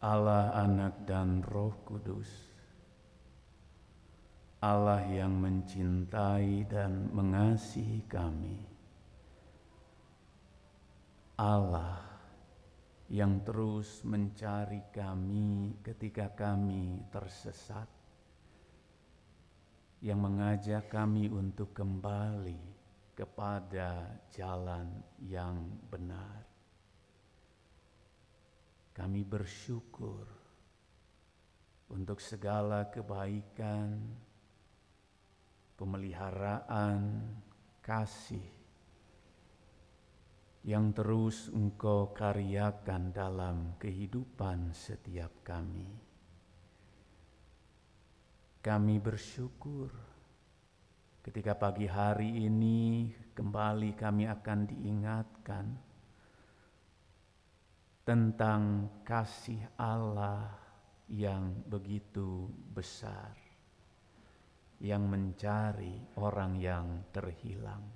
Allah Anak dan Roh Kudus, Allah yang mencintai dan mengasihi kami, Allah yang terus mencari kami ketika kami tersesat, yang mengajak kami untuk kembali kepada jalan yang benar. Kami bersyukur untuk segala kebaikan, pemeliharaan, kasih yang terus Engkau karyakan dalam kehidupan setiap kami. Kami bersyukur ketika pagi hari ini kembali kami akan diingatkan tentang kasih Allah yang begitu besar, yang mencari orang yang terhilang.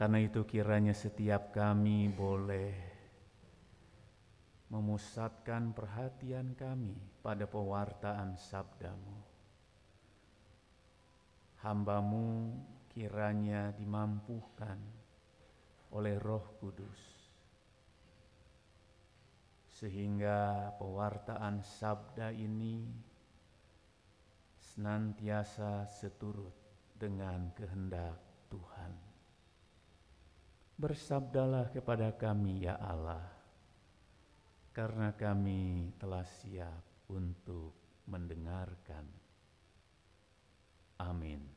Karena itu, kiranya setiap kami boleh memusatkan perhatian kami pada pewartaan sabdamu. Hambamu kiranya dimampukan oleh Roh Kudus sehingga pewartaan sabda ini senantiasa seturut dengan kehendak Tuhan. Bersabdalah kepada kami ya Allah, karena kami telah siap untuk mendengarkan. Amin.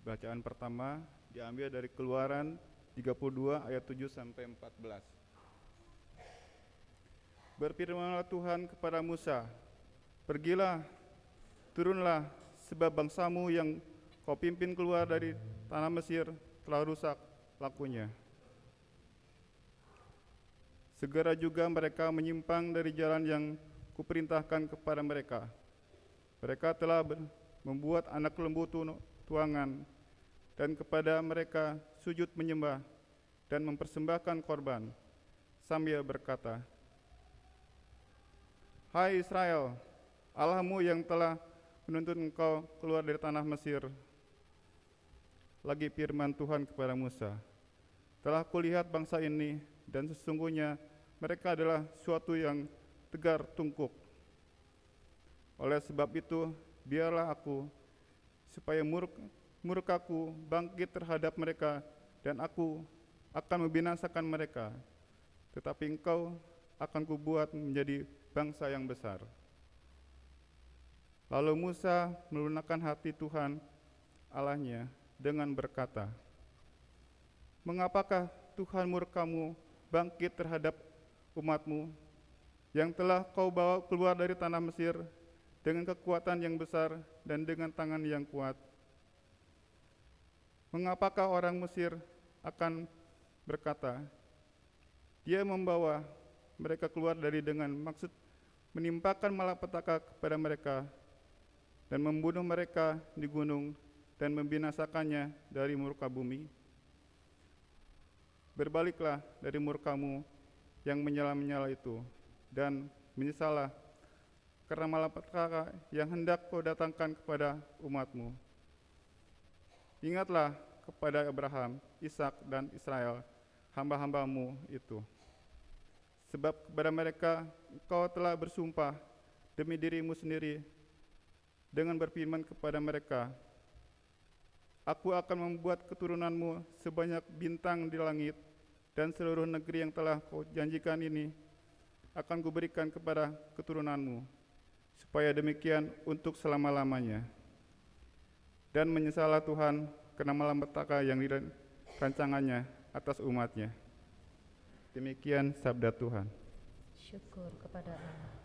Bacaan pertama diambil dari Keluaran 32 ayat 7 sampai 14. Berfirmanlah Tuhan kepada Musa, "Pergilah, turunlah, sebab bangsamu yang kau pimpin keluar dari tanah Mesir telah rusak lakunya." Segera juga mereka menyimpang dari jalan yang kuperintahkan kepada mereka. Mereka telah membuat anak lembu tuangan dan kepada mereka sujud menyembah dan mempersembahkan korban sambil berkata, Hai Israel, Allahmu yang telah menuntun engkau keluar dari tanah Mesir. Lagi firman Tuhan kepada Musa, telah kulihat bangsa ini dan sesungguhnya mereka adalah suatu yang tegar tungkuk. Oleh sebab itu, biarlah aku supaya murka, murkaku bangkit terhadap mereka dan aku akan membinasakan mereka. Tetapi engkau akan kubuat menjadi bangsa yang besar. Lalu Musa melunakkan hati Tuhan Allahnya dengan berkata, Mengapakah Tuhan murkamu bangkit terhadap umatmu yang telah kau bawa keluar dari tanah Mesir dengan kekuatan yang besar dan dengan tangan yang kuat? Mengapakah orang Mesir akan berkata, dia membawa mereka keluar dari dengan maksud menimpakan malapetaka kepada mereka dan membunuh mereka di gunung dan membinasakannya dari murka bumi. Berbaliklah dari murkamu yang menyala-menyala itu dan menyesalah karena malapetaka yang hendak kau datangkan kepada umatmu Ingatlah kepada Abraham, Ishak dan Israel, hamba-hambamu itu. Sebab kepada mereka engkau telah bersumpah demi dirimu sendiri dengan berfirman kepada mereka, Aku akan membuat keturunanmu sebanyak bintang di langit dan seluruh negeri yang telah kau janjikan ini akan kuberikan kepada keturunanmu, supaya demikian untuk selama-lamanya dan menyesalah Tuhan karena malapetaka yang dirancangannya atas umatnya. Demikian sabda Tuhan. Syukur kepada Allah.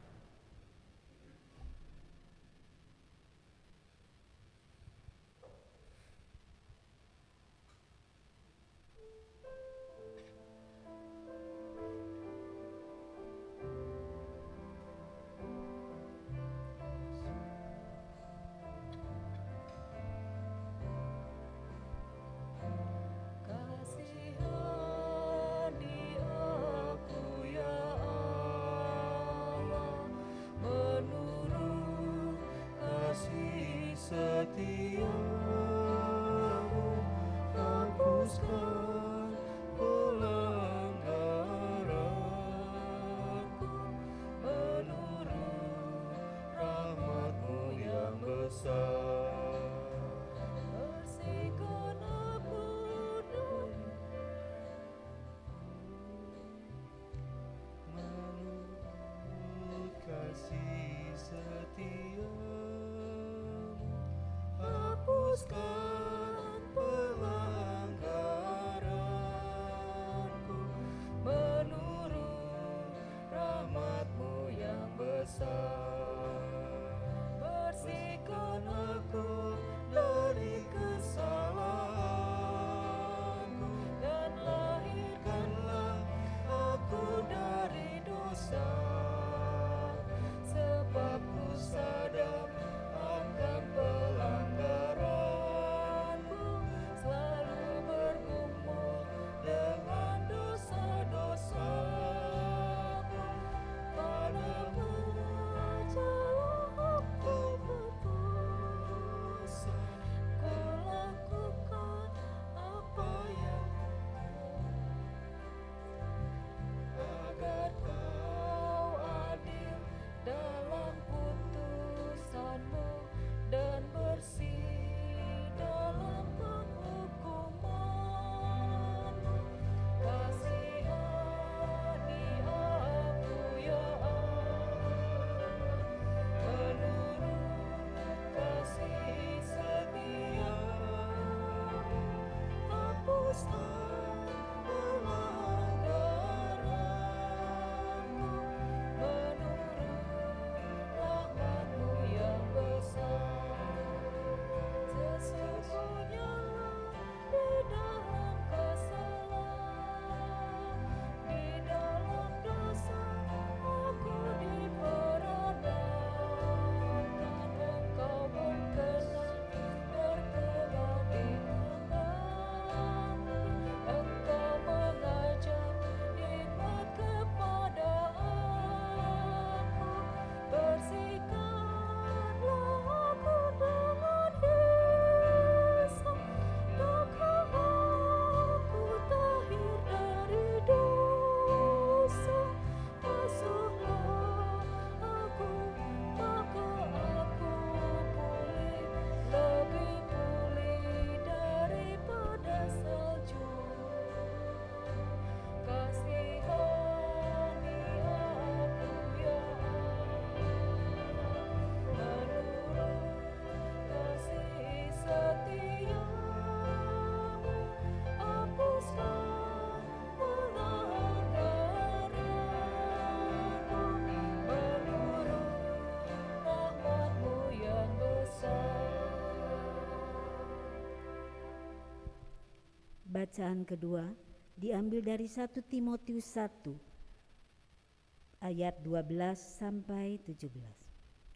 Bacaan kedua diambil dari 1 Timotius 1 ayat 12 sampai 17.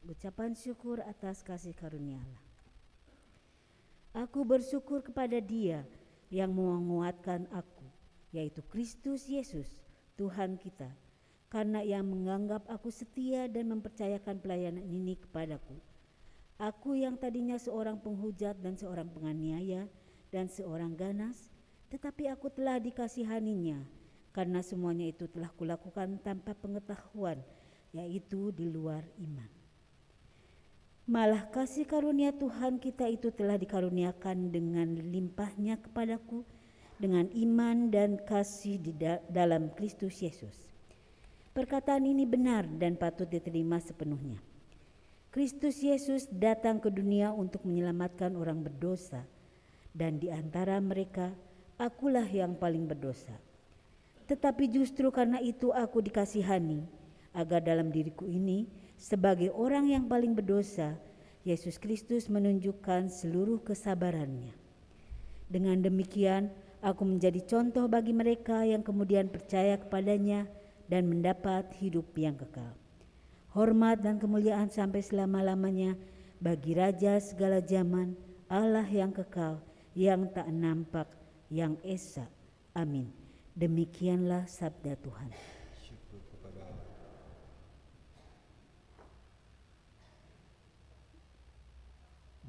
Ucapan syukur atas kasih karunia Allah. Aku bersyukur kepada Dia yang menguatkan aku, yaitu Kristus Yesus, Tuhan kita, karena Ia menganggap aku setia dan mempercayakan pelayanan ini kepadaku. Aku yang tadinya seorang penghujat dan seorang penganiaya dan seorang ganas, tetapi aku telah dikasihaninya karena semuanya itu telah kulakukan tanpa pengetahuan, yaitu di luar iman. Malah kasih karunia Tuhan kita itu telah dikaruniakan dengan limpahnya kepadaku dengan iman dan kasih di da- dalam Kristus Yesus. Perkataan ini benar dan patut diterima sepenuhnya. Kristus Yesus datang ke dunia untuk menyelamatkan orang berdosa, dan di antara mereka akulah yang paling berdosa. Tetapi justru karena itu aku dikasihani, agar dalam diriku ini, sebagai orang yang paling berdosa, Yesus Kristus menunjukkan seluruh kesabarannya. Dengan demikian, aku menjadi contoh bagi mereka yang kemudian percaya kepadanya dan mendapat hidup yang kekal. Hormat dan kemuliaan sampai selama-lamanya bagi Raja segala zaman, Allah yang kekal, yang tak nampak, yang esa. Amin. Demikianlah sabda Tuhan.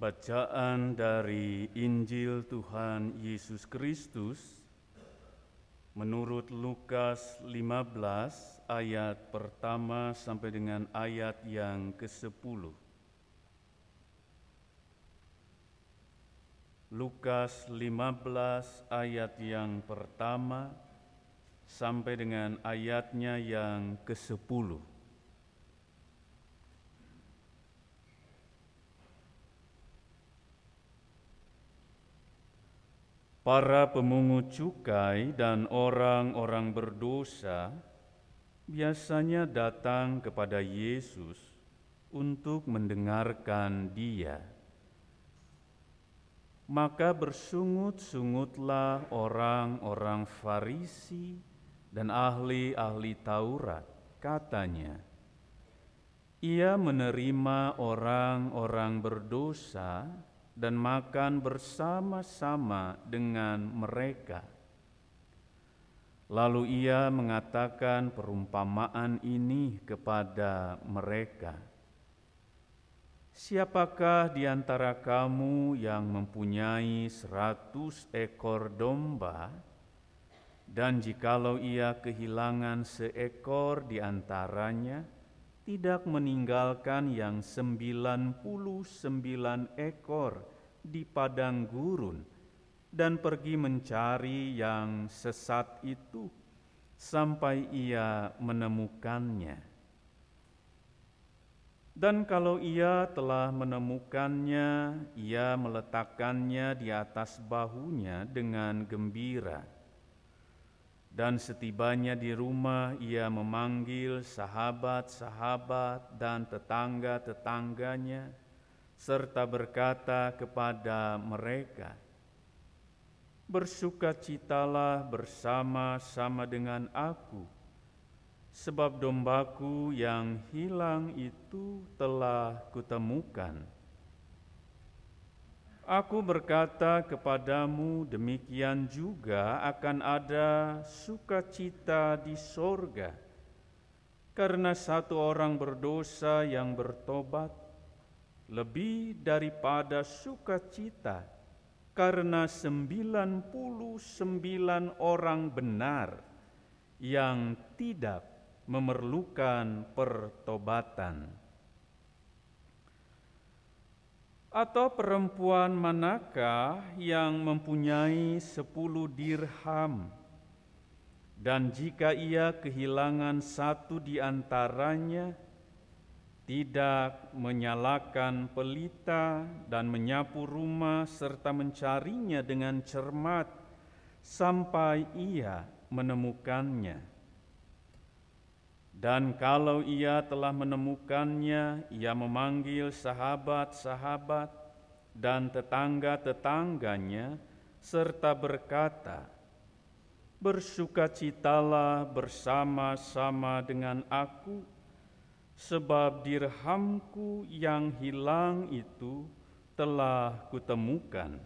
Bacaan dari Injil Tuhan Yesus Kristus menurut Lukas 15 ayat pertama sampai dengan ayat yang ke-10. Lukas 15 ayat yang pertama sampai dengan ayatnya yang ke-10. Para pemungut cukai dan orang-orang berdosa biasanya datang kepada Yesus untuk mendengarkan Dia. Maka bersungut-sungutlah orang-orang Farisi dan ahli-ahli Taurat, katanya, "Ia menerima orang-orang berdosa." dan makan bersama-sama dengan mereka. Lalu ia mengatakan perumpamaan ini kepada mereka: Siapakah di antara kamu yang mempunyai seratus ekor domba, dan jikalau ia kehilangan seekor di antaranya, tidak meninggalkan yang sembilan puluh sembilan ekor di padang gurun dan pergi mencari yang sesat itu sampai ia menemukannya. Dan kalau ia telah menemukannya, ia meletakkannya di atas bahunya dengan gembira. Dan setibanya di rumah, ia memanggil sahabat-sahabat dan tetangga-tetangganya, serta berkata kepada mereka, "Bersukacitalah bersama-sama dengan aku, sebab dombaku yang hilang itu telah kutemukan." Aku berkata kepadamu, demikian juga akan ada sukacita di sorga, karena satu orang berdosa yang bertobat lebih daripada sukacita, karena sembilan puluh sembilan orang benar yang tidak memerlukan pertobatan. Atau perempuan manakah yang mempunyai sepuluh dirham dan jika ia kehilangan satu di antaranya, tidak menyalakan pelita dan menyapu rumah serta mencarinya dengan cermat sampai ia menemukannya. Dan kalau ia telah menemukannya, ia memanggil sahabat-sahabat dan tetangga-tetangganya, serta berkata, "Bersukacitalah bersama-sama dengan aku, sebab dirhamku yang hilang itu telah kutemukan."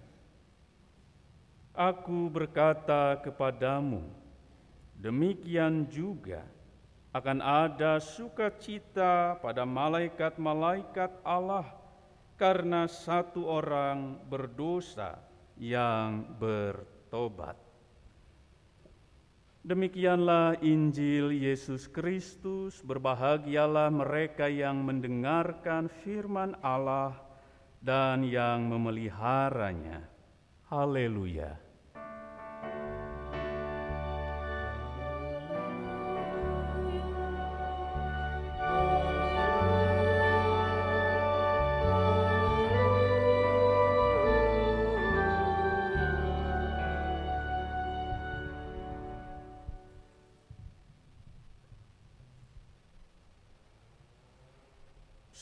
Aku berkata kepadamu, demikian juga akan ada sukacita pada malaikat-malaikat Allah karena satu orang berdosa yang bertobat. Demikianlah Injil Yesus Kristus. Berbahagialah mereka yang mendengarkan firman Allah dan yang memeliharanya. Haleluya!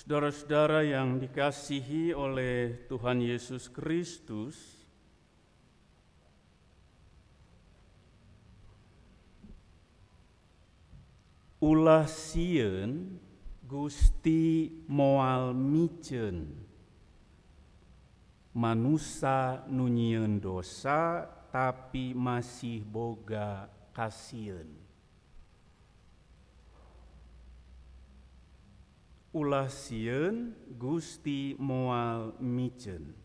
Saudara-saudara yang dikasihi oleh Tuhan Yesus Kristus, ulah sieun Gusti moal micen manusa nunyieun dosa tapi masih boga kasieun ulah Gusti moal micen.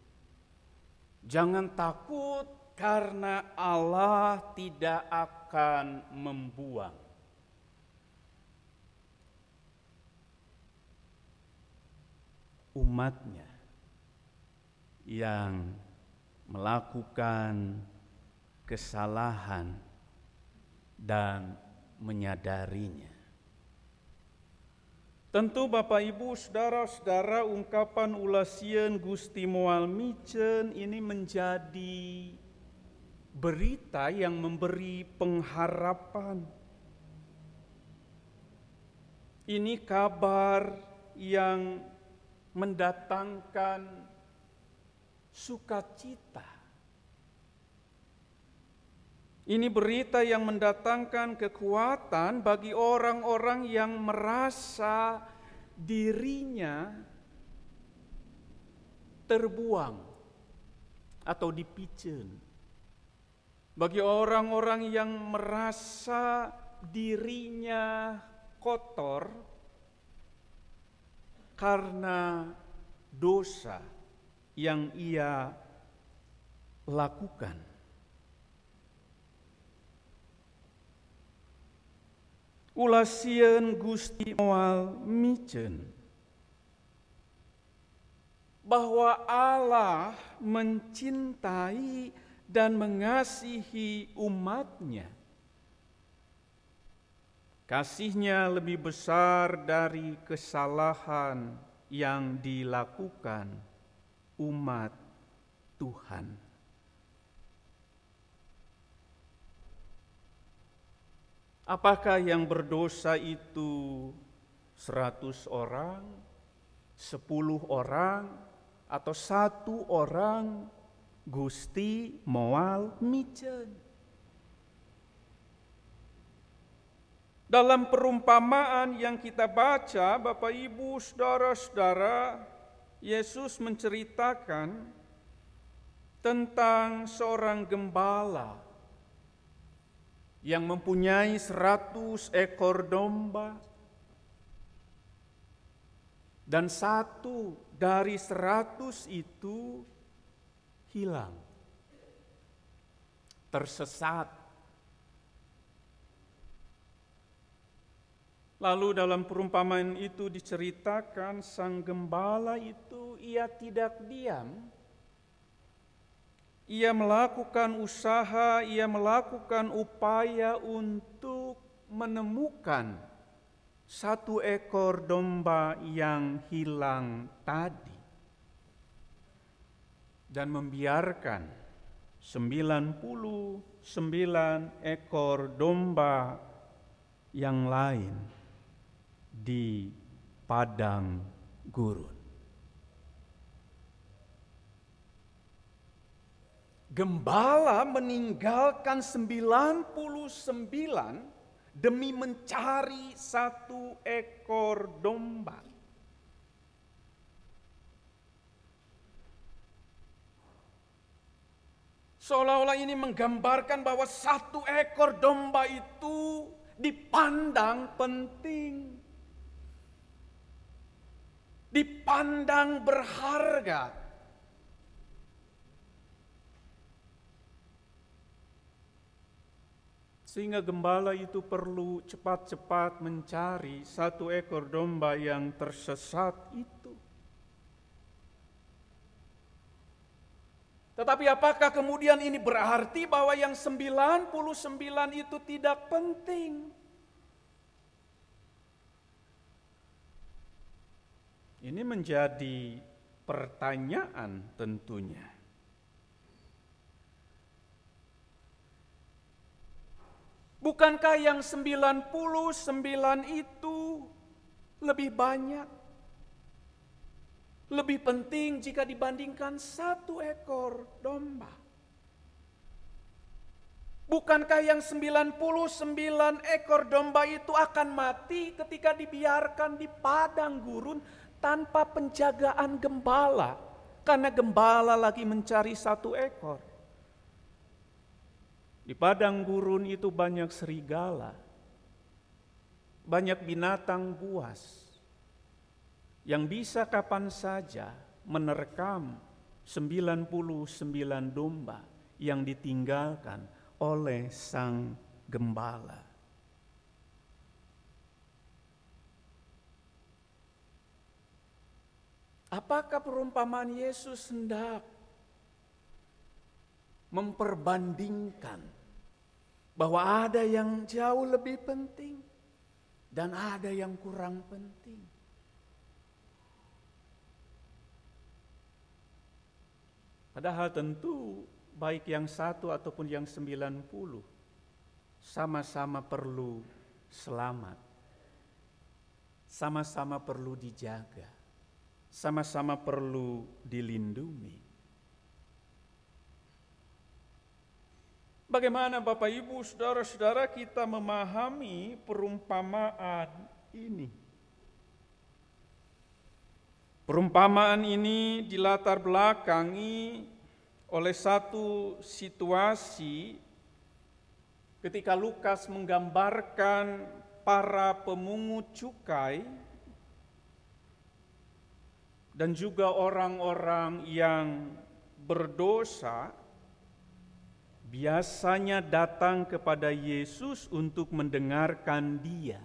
Jangan takut karena Allah tidak akan membuang. Umatnya yang melakukan kesalahan dan menyadarinya. Tentu Bapak Ibu, saudara-saudara, ungkapan ulasien Gusti Moal Micen ini menjadi berita yang memberi pengharapan. Ini kabar yang mendatangkan sukacita. Ini berita yang mendatangkan kekuatan bagi orang-orang yang merasa dirinya terbuang atau dipicen. Bagi orang-orang yang merasa dirinya kotor karena dosa yang ia lakukan. Ulasien Gusti Moal Micen bahwa Allah mencintai dan mengasihi umatnya. Kasihnya lebih besar dari kesalahan yang dilakukan umat Tuhan. Apakah yang berdosa itu seratus orang, sepuluh orang, atau satu orang Gusti Moal Micen? Dalam perumpamaan yang kita baca, Bapak Ibu, saudara-saudara, Yesus menceritakan tentang seorang gembala yang mempunyai seratus ekor domba dan satu dari seratus itu hilang, tersesat. Lalu dalam perumpamaan itu diceritakan sang gembala itu ia tidak diam, ia melakukan usaha, ia melakukan upaya untuk menemukan satu ekor domba yang hilang tadi dan membiarkan 99 ekor domba yang lain di padang gurun. Gembala meninggalkan 99 demi mencari satu ekor domba. Seolah-olah ini menggambarkan bahwa satu ekor domba itu dipandang penting, dipandang berharga. Sehingga gembala itu perlu cepat-cepat mencari satu ekor domba yang tersesat itu. Tetapi apakah kemudian ini berarti bahwa yang 99 itu tidak penting? Ini menjadi pertanyaan tentunya. Bukankah yang 99 itu lebih banyak? Lebih penting jika dibandingkan satu ekor domba. Bukankah yang 99 ekor domba itu akan mati ketika dibiarkan di padang gurun tanpa penjagaan gembala? Karena gembala lagi mencari satu ekor. Di padang gurun itu banyak serigala, banyak binatang buas. yang bisa kapan saja menerkam 99 domba yang ditinggalkan oleh sang gembala. Apakah perumpamaan Yesus hendak memperbandingkan bahwa ada yang jauh lebih penting dan ada yang kurang penting? Padahal tentu baik yang satu ataupun yang sembilan puluh sama-sama perlu selamat, sama-sama perlu dijaga, sama-sama perlu dilindungi. Bagaimana Bapak Ibu, saudara-saudara kita memahami perumpamaan ini? Perumpamaan ini dilatar belakangi oleh satu situasi ketika Lukas menggambarkan para pemungut cukai dan juga orang-orang yang berdosa biasanya datang kepada Yesus untuk mendengarkan Dia.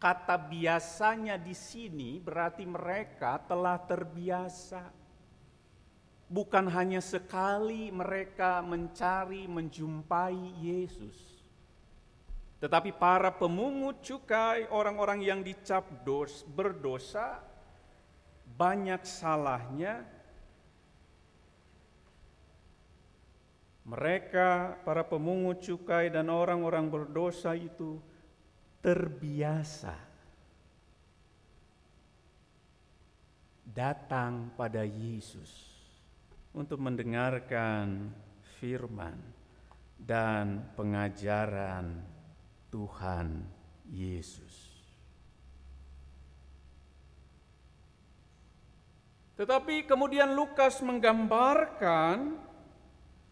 Kata biasanya di sini berarti mereka telah terbiasa. Bukan hanya sekali mereka mencari menjumpai Yesus. Tetapi para pemungut cukai, orang-orang yang dicap dos, berdosa, banyak salahnya. Mereka, para pemungut cukai dan orang-orang berdosa itu terbiasa datang pada Yesus untuk mendengarkan firman dan pengajaran Tuhan Yesus. Tetapi kemudian Lukas menggambarkan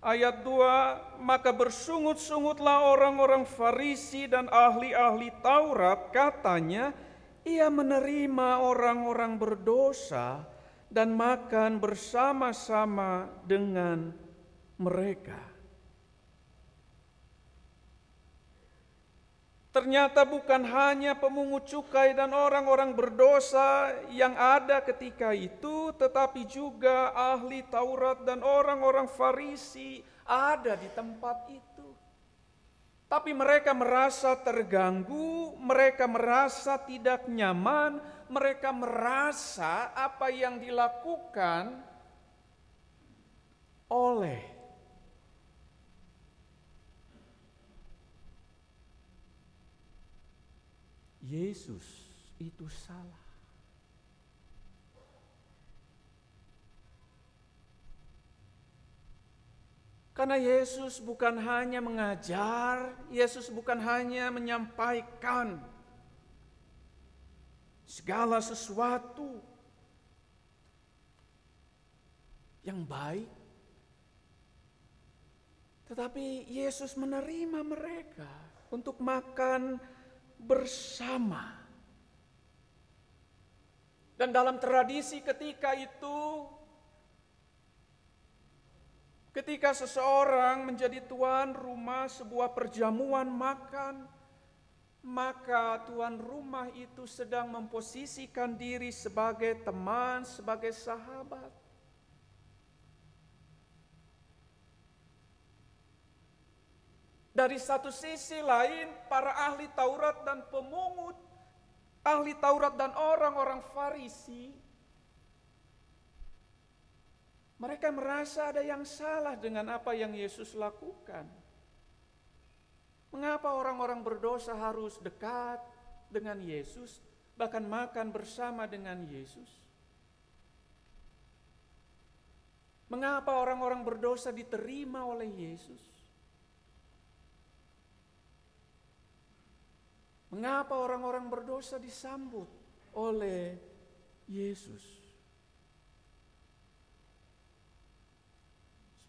ayat 2, maka bersungut-sungutlah orang-orang Farisi dan ahli-ahli Taurat katanya, ia menerima orang-orang berdosa dan makan bersama-sama dengan mereka. Ternyata bukan hanya pemungut cukai dan orang-orang berdosa yang ada ketika itu, tetapi juga ahli Taurat dan orang-orang Farisi ada di tempat itu. Tapi mereka merasa terganggu, mereka merasa tidak nyaman, mereka merasa apa yang dilakukan oleh Yesus itu salah. Karena Yesus bukan hanya mengajar, Yesus bukan hanya menyampaikan segala sesuatu yang baik, tetapi Yesus menerima mereka untuk makan bersama. Dan dalam tradisi ketika itu, ketika seseorang menjadi tuan rumah sebuah perjamuan makan, maka tuan rumah itu sedang memposisikan diri sebagai teman, sebagai sahabat. Dari satu sisi lain, para ahli Taurat dan pemungut, ahli Taurat dan orang-orang Farisi, mereka merasa ada yang salah dengan apa yang Yesus lakukan. Mengapa orang-orang berdosa harus dekat dengan Yesus, bahkan makan bersama dengan Yesus? Mengapa orang-orang berdosa diterima oleh Yesus? Mengapa orang-orang berdosa disambut oleh Yesus?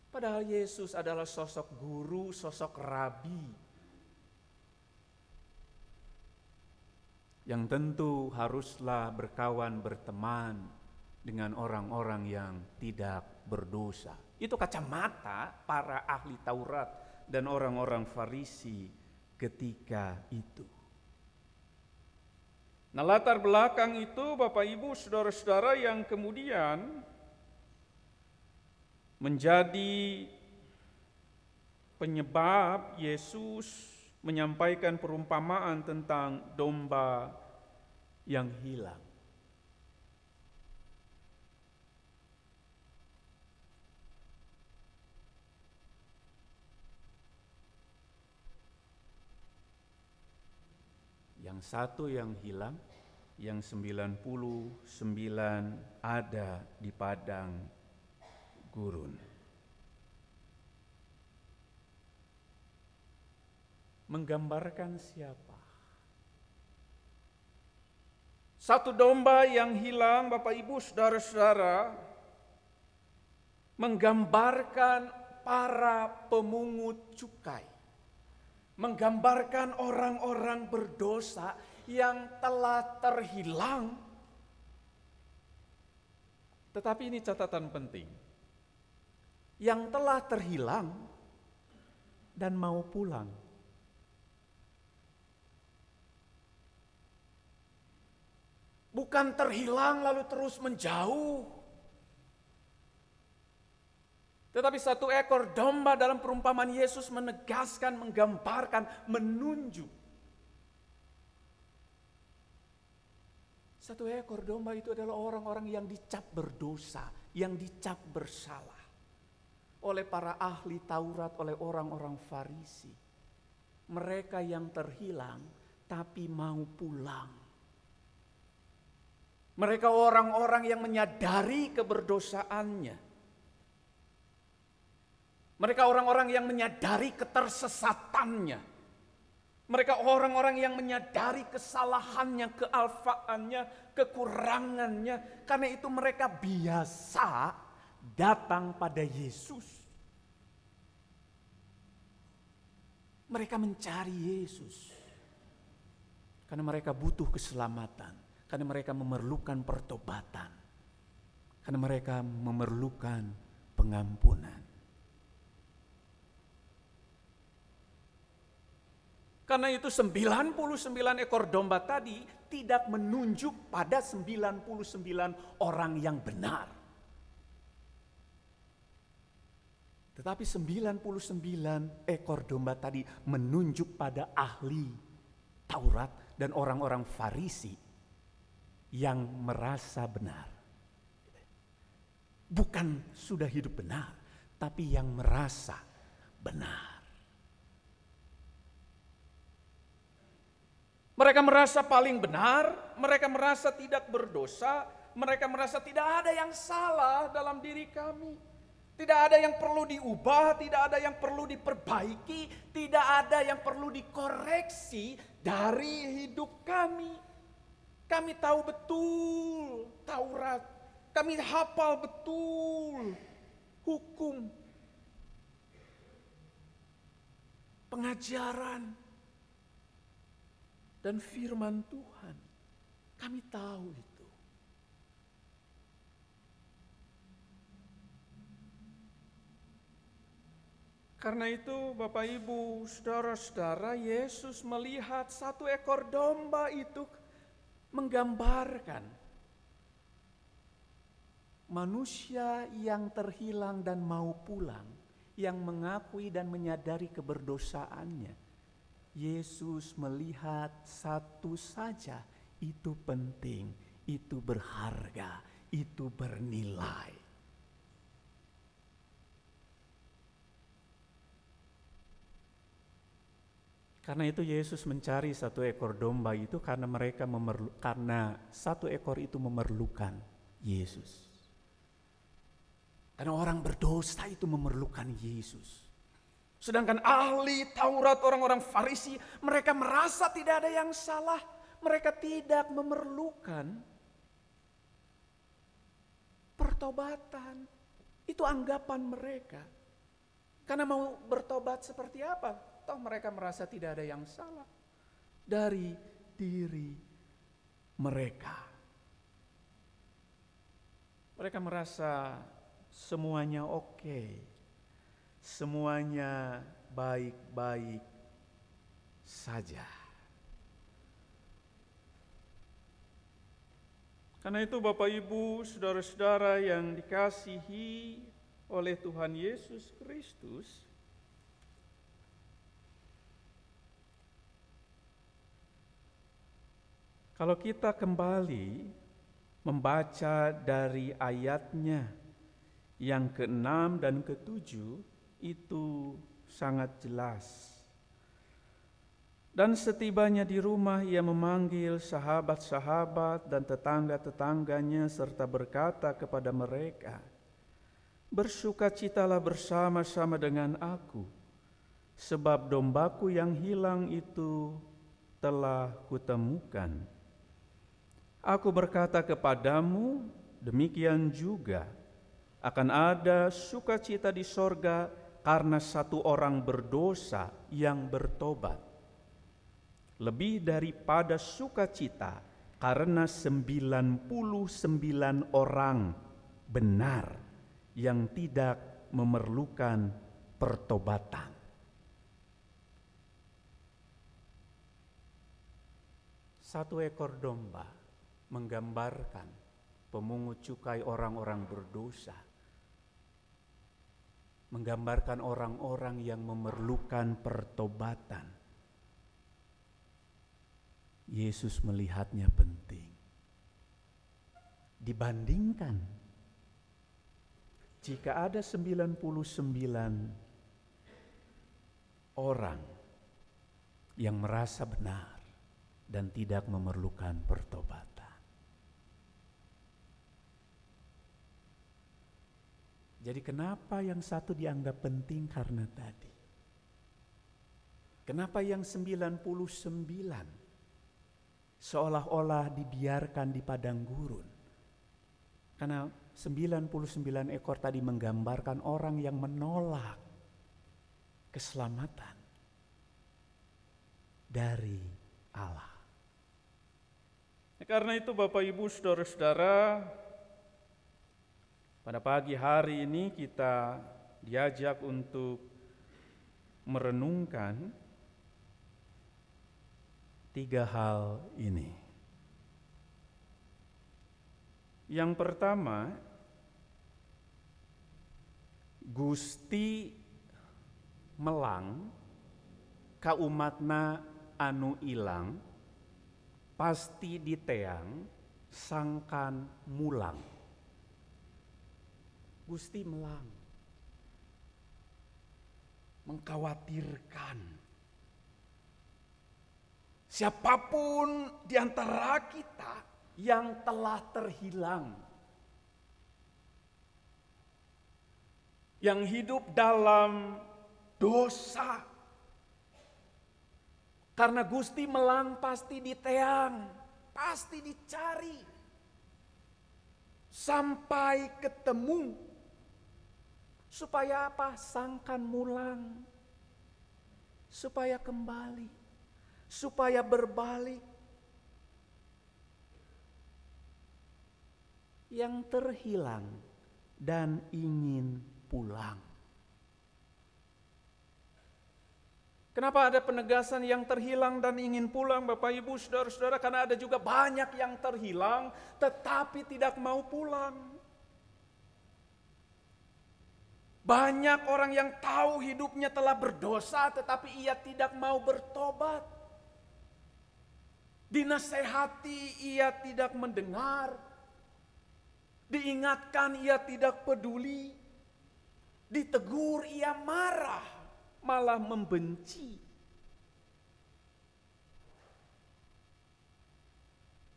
Padahal Yesus adalah sosok guru, sosok rabi. yang tentu haruslah berkawan berteman dengan orang-orang yang tidak berdosa. Itu kacamata para ahli Taurat dan orang-orang Farisi ketika itu. Nah, latar belakang itu, Bapak Ibu, saudara-saudara, yang kemudian menjadi penyebab Yesus menyampaikan perumpamaan tentang domba yang hilang. Yang satu yang hilang, yang 99 ada di padang gurun. Menggambarkan siapa? Satu domba yang hilang, Bapak Ibu, saudara-saudara, menggambarkan para pemungut cukai menggambarkan orang-orang berdosa yang telah terhilang. Tetapi ini catatan penting. Yang telah terhilang dan mau pulang. Bukan terhilang lalu terus menjauh. Tetapi satu ekor domba dalam perumpamaan Yesus menegaskan, menggambarkan, menunjuk. Satu ekor domba itu adalah orang-orang yang dicap berdosa, yang dicap bersalah oleh para ahli Taurat, oleh orang-orang Farisi. Mereka yang terhilang tapi mau pulang. Mereka orang-orang yang menyadari keberdosaannya. Mereka orang-orang yang menyadari ketersesatannya. Mereka orang-orang yang menyadari kesalahannya, kealfaannya, kekurangannya. Karena itu mereka biasa datang pada Yesus. Mereka mencari Yesus. Karena mereka butuh keselamatan. Karena mereka memerlukan pertobatan. Karena mereka memerlukan pengampunan. Karena itu 99 ekor domba tadi tidak menunjuk pada 99 orang yang benar. Tetapi 99 ekor domba tadi menunjuk pada ahli Taurat dan orang-orang Farisi yang merasa benar. Bukan sudah hidup benar, tapi yang merasa benar. Mereka merasa paling benar, mereka merasa tidak berdosa, mereka merasa tidak ada yang salah dalam diri kami. Tidak ada yang perlu diubah, tidak ada yang perlu diperbaiki, tidak ada yang perlu dikoreksi dari hidup kami. Kami tahu betul Taurat, kami hafal betul hukum, pengajaran, dan firman Tuhan. Kami tahu itu. Karena itu Bapak Ibu, saudara-saudara, Yesus melihat satu ekor domba itu menggambarkan manusia yang terhilang dan mau pulang, yang mengakui dan menyadari keberdosaannya. Yesus melihat satu saja itu penting, itu berharga, itu bernilai. Karena itu Yesus mencari satu ekor domba itu karena mereka memerlu, karena satu ekor itu memerlukan Yesus. Karena orang berdosa itu memerlukan Yesus. Sedangkan ahli Taurat orang-orang Farisi mereka merasa tidak ada yang salah. Mereka tidak memerlukan pertobatan. Itu anggapan mereka. Karena mau bertobat seperti apa? Toh mereka merasa tidak ada yang salah dari diri mereka. Mereka merasa semuanya oke, semuanya baik-baik saja. Karena itu Bapak Ibu, saudara-saudara yang dikasihi oleh Tuhan Yesus Kristus, kalau kita kembali membaca dari ayatnya yang ke-6 dan ke-7 itu sangat jelas. Dan setibanya di rumah ia memanggil sahabat-sahabat dan tetangga-tetangganya serta berkata kepada mereka, Bersukacitalah bersama-sama dengan aku, sebab dombaku yang hilang itu telah kutemukan. Aku berkata kepadamu, demikian juga akan ada sukacita di sorga karena satu orang berdosa yang bertobat. Lebih daripada sukacita karena 99 orang benar yang tidak memerlukan pertobatan. Satu ekor domba menggambarkan pemungut cukai orang-orang berdosa, menggambarkan orang-orang yang memerlukan pertobatan. Yesus melihatnya penting. Dibandingkan jika ada 99 orang yang merasa benar dan tidak memerlukan pertobatan. Jadi kenapa yang satu dianggap penting karena tadi? Kenapa yang 99 seolah-olah dibiarkan di padang gurun? Karena 99 ekor tadi menggambarkan orang yang menolak keselamatan dari Allah. Karena itu Bapak Ibu Saudara-saudara, pada pagi hari ini kita diajak untuk merenungkan tiga hal ini. Yang pertama, Gusti melang kaumatna anu ilang pasti diteang sangkan mulang. Gusti melang. Mengkhawatirkan. Siapa pun di antara kita yang telah terhilang. Yang hidup dalam dosa. Karena Gusti melang pasti diteang, pasti dicari. Sampai ketemu Supaya apa? Sangkan mulang. Supaya kembali. Supaya berbalik. Yang terhilang dan ingin pulang. Kenapa ada penegasan yang terhilang dan ingin pulang Bapak Ibu Saudara-saudara karena ada juga banyak yang terhilang tetapi tidak mau pulang. Banyak orang yang tahu hidupnya telah berdosa tetapi ia tidak mau bertobat. Dinasehati ia tidak mendengar. Diingatkan ia tidak peduli. Ditegur ia marah, malah membenci.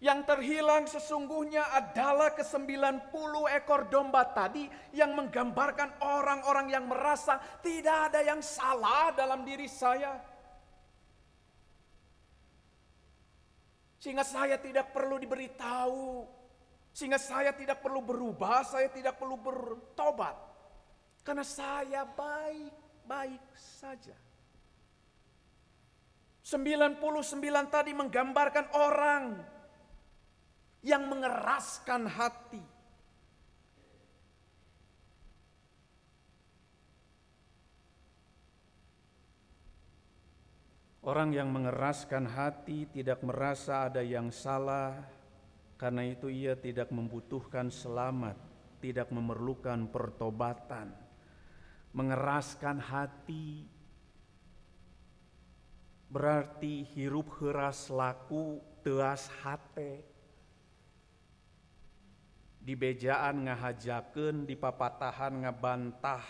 Yang terhilang sesungguhnya adalah ke-90 ekor domba tadi yang menggambarkan orang-orang yang merasa tidak ada yang salah dalam diri saya. Sehingga saya tidak perlu diberitahu. Sehingga saya tidak perlu berubah, saya tidak perlu bertobat. Karena saya baik-baik saja. 99 tadi menggambarkan orang yang mengeraskan hati. Orang yang mengeraskan hati tidak merasa ada yang salah, karena itu ia tidak membutuhkan selamat, tidak memerlukan pertobatan. Mengeraskan hati berarti hirup heras laku teas hate. Di bejaan ngahajakeun, di papatahan ngabantah,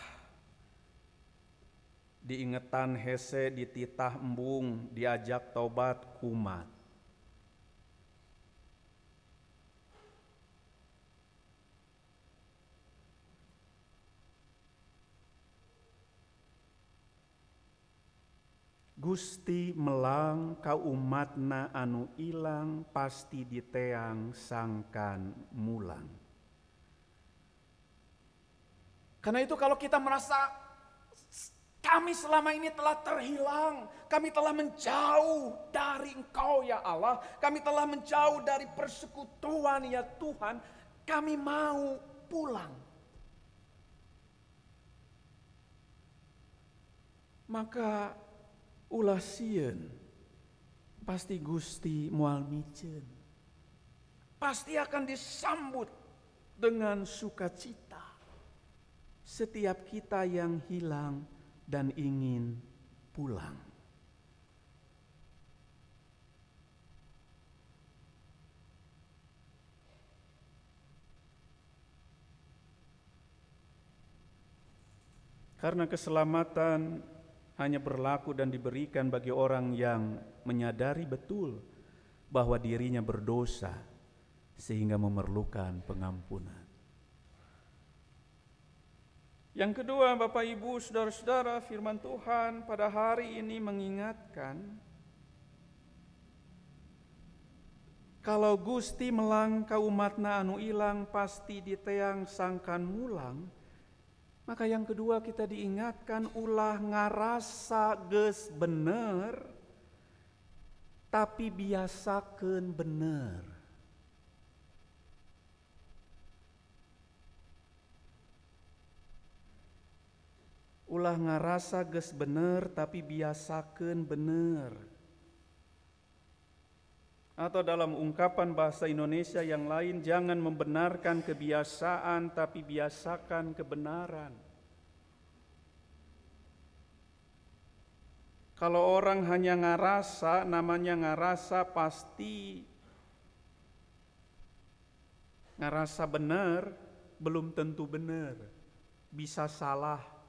diingetan hese dititah embung diajak tobat kumat Gusti melang ka umatna anu ilang pasti diteang sangkan mulang. Karena itu kalau kita merasa kami selama ini telah terhilang, kami telah menjauh dari Engkau ya Allah, kami telah menjauh dari persekutuan ya Tuhan, kami mau pulang. Maka ulah sieun pasti Gusti moal miceun. Pasti akan disambut dengan sukacita. Setiap kita yang hilang dan ingin pulang. Karena keselamatan hanya berlaku dan diberikan bagi orang yang menyadari betul bahwa dirinya berdosa sehingga memerlukan pengampunan. Yang kedua, Bapak Ibu, saudara-saudara, firman Tuhan pada hari ini mengingatkan kalau Gusti melangkah umatna anu ilang pasti diteang sangkan mulang, maka yang kedua kita diingatkan ulah ngarasa ges bener, tapi biasakan bener. Ulah ngarasa ges bener tapi biasakan bener. Atau dalam ungkapan bahasa Indonesia yang lain, jangan membenarkan kebiasaan tapi biasakan kebenaran. Kalau orang hanya ngarasa, namanya ngarasa pasti ngarasa benar, belum tentu benar. Bisa salah.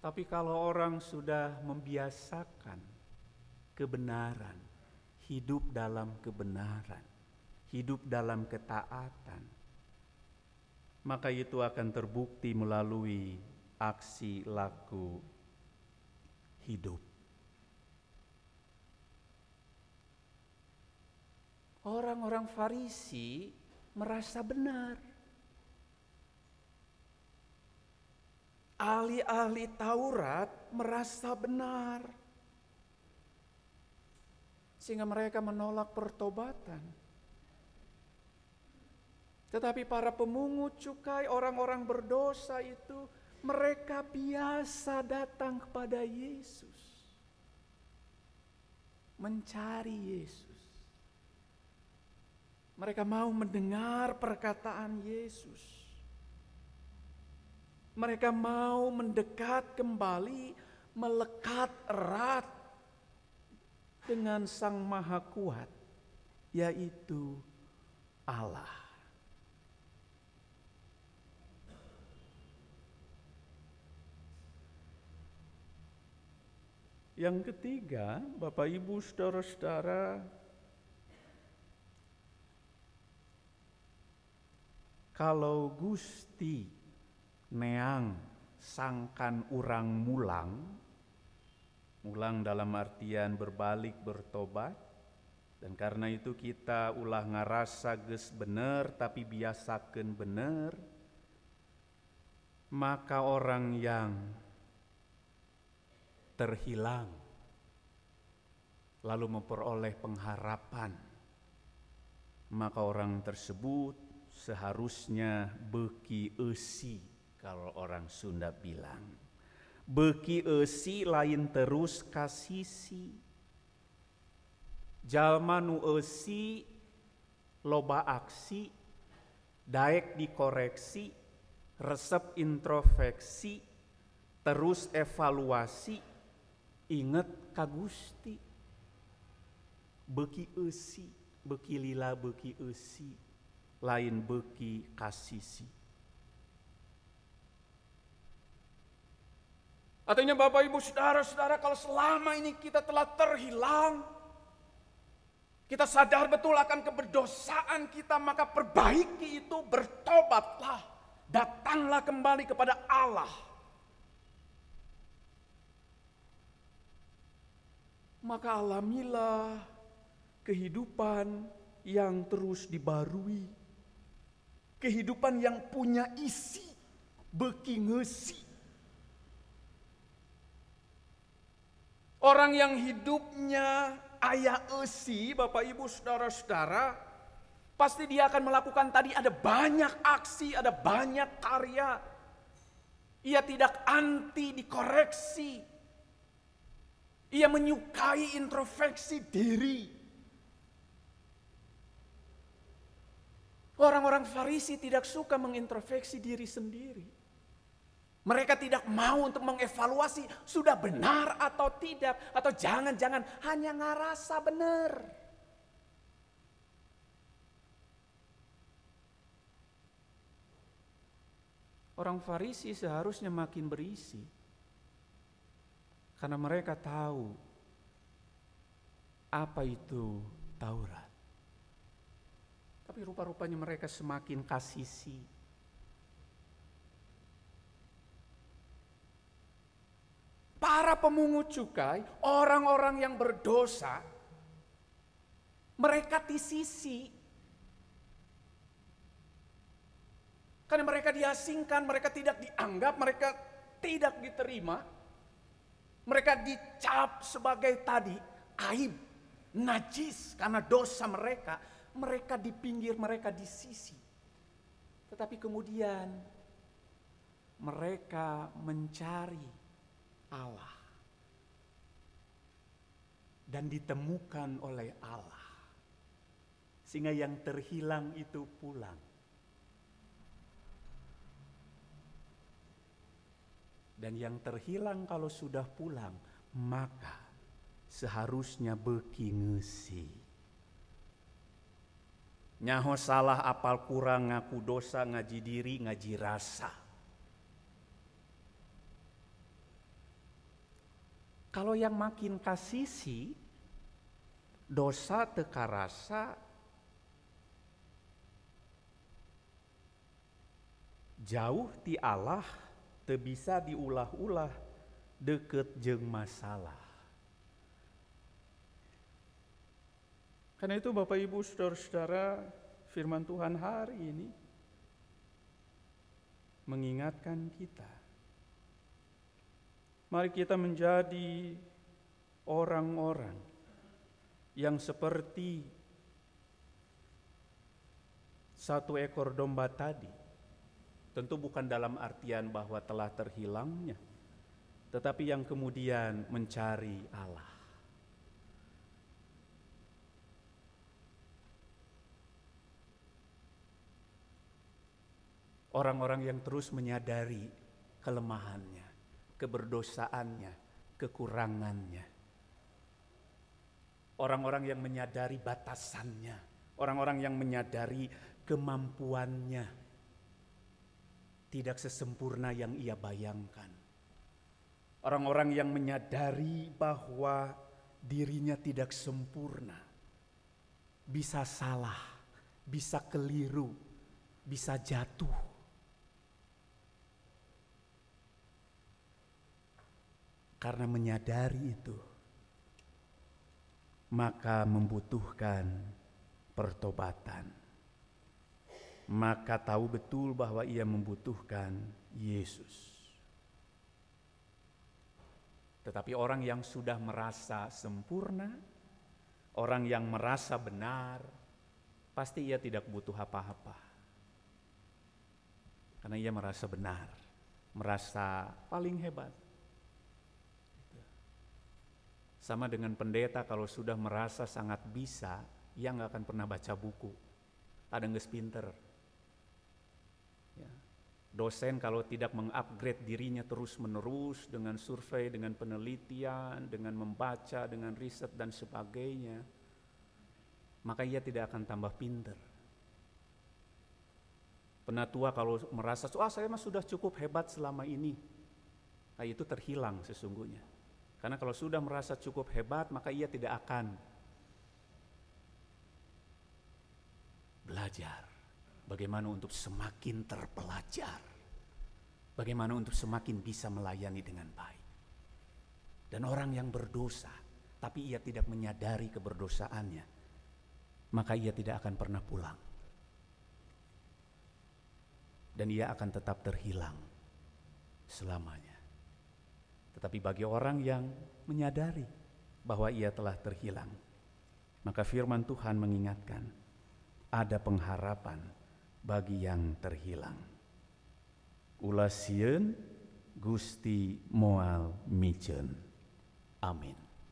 Tapi kalau orang sudah membiasakan kebenaran, hidup dalam kebenaran, hidup dalam ketaatan, maka itu akan terbukti melalui aksi laku hidup. Orang-orang Farisi merasa benar. Ahli-ahli Taurat merasa benar, sehingga mereka menolak pertobatan. Tetapi para pemungut cukai, orang-orang berdosa itu, mereka biasa datang kepada Yesus, mencari Yesus. Mereka mau mendengar perkataan Yesus. Mereka mau mendekat kembali, melekat erat dengan Sang Maha Kuat, yaitu Allah. Yang ketiga, Bapak Ibu, saudara-saudara, kalau Gusti neang sangkan urang mulang, mulang dalam artian berbalik bertobat, dan karena itu kita ulah ngarasa ges bener tapi biasakan bener, maka orang yang terhilang lalu memperoleh pengharapan, maka orang tersebut seharusnya beki esi kalau orang Sunda bilang. Beki esi lain terus kasisi. Jalma nu esi loba aksi, daek dikoreksi, resep introspeksi, terus evaluasi, inget kagusti. Beki esi, beki lila beki esi, lain beki kasisi. Artinya Bapak Ibu Saudara-saudara kalau selama ini kita telah terhilang, kita sadar betul akan keberdosaan kita, maka perbaiki itu, bertobatlah, datanglah kembali kepada Allah. Maka alamilah kehidupan yang terus dibarui. Kehidupan yang punya isi, beki ngesi. Orang yang hidupnya ayah esi, Bapak Ibu Saudara-saudara, pasti dia akan melakukan tadi ada banyak aksi, ada banyak karya. Ia tidak anti dikoreksi. Ia menyukai introspeksi diri. Orang-orang Farisi tidak suka mengintrospeksi diri sendiri. Mereka tidak mau untuk mengevaluasi sudah benar atau tidak. Atau jangan-jangan hanya ngerasa benar. Orang Farisi seharusnya makin berisi. Karena mereka tahu apa itu Taurat. Tapi rupa-rupanya mereka semakin kasisi. Para pemungut cukai, orang-orang yang berdosa, mereka di sisi. Karena mereka diasingkan, mereka tidak dianggap, mereka tidak diterima. Mereka dicap sebagai tadi aib, najis karena dosa mereka. Mereka di pinggir, mereka di sisi. Tetapi kemudian mereka mencari Allah dan ditemukan oleh Allah, sehingga yang terhilang itu pulang. Dan yang terhilang kalau sudah pulang, maka seharusnya beki ngesi. Nyaho salah apal kurang ngaku dosa ngaji diri ngaji rasa. Kalau yang makin kasisi, dosa teka rasa, jauh ti Allah, te bisa diulah-ulah, deket jeng masalah. Karena itu Bapak Ibu Saudara-saudara, firman Tuhan hari ini mengingatkan kita Mari kita menjadi orang-orang yang seperti satu ekor domba tadi. Tentu bukan dalam artian bahwa telah terhilangnya, tetapi yang kemudian mencari Allah. Orang-orang yang terus menyadari kelemahannya keberdosaannya, kekurangannya. Orang-orang yang menyadari batasannya, orang-orang yang menyadari kemampuannya, tidak sesempurna yang ia bayangkan. Orang-orang yang menyadari bahwa dirinya tidak sempurna, bisa salah, bisa keliru, bisa jatuh. Karena menyadari itu, maka membutuhkan pertobatan. Maka tahu betul bahwa ia membutuhkan Yesus. Tetapi orang yang sudah merasa sempurna, Orang yang merasa benar, pasti ia tidak butuh apa-apa. Karena ia merasa benar, merasa paling hebat. Sama dengan pendeta kalau sudah merasa sangat bisa, ia nggak akan pernah baca buku. Ada nggak pinter. Ya. Dosen kalau tidak mengupgrade dirinya terus-menerus dengan survei, dengan penelitian, dengan membaca, dengan riset dan sebagainya, maka ia tidak akan tambah pinter. Penatua kalau merasa, ah saya mah sudah cukup hebat selama ini, nah itu terhilang sesungguhnya. Karena kalau sudah merasa cukup hebat, maka ia tidak akan belajar bagaimana untuk semakin terpelajar, bagaimana untuk semakin bisa melayani dengan baik. Dan orang yang berdosa, tapi ia tidak menyadari keberdosaannya, maka ia tidak akan pernah pulang. Dan ia akan tetap terhilang selamanya. Tetapi bagi orang yang menyadari bahwa ia telah terhilang, maka firman Tuhan mengingatkan ada pengharapan bagi yang terhilang. Ulasieun Gusti Moal Mijen. Amin.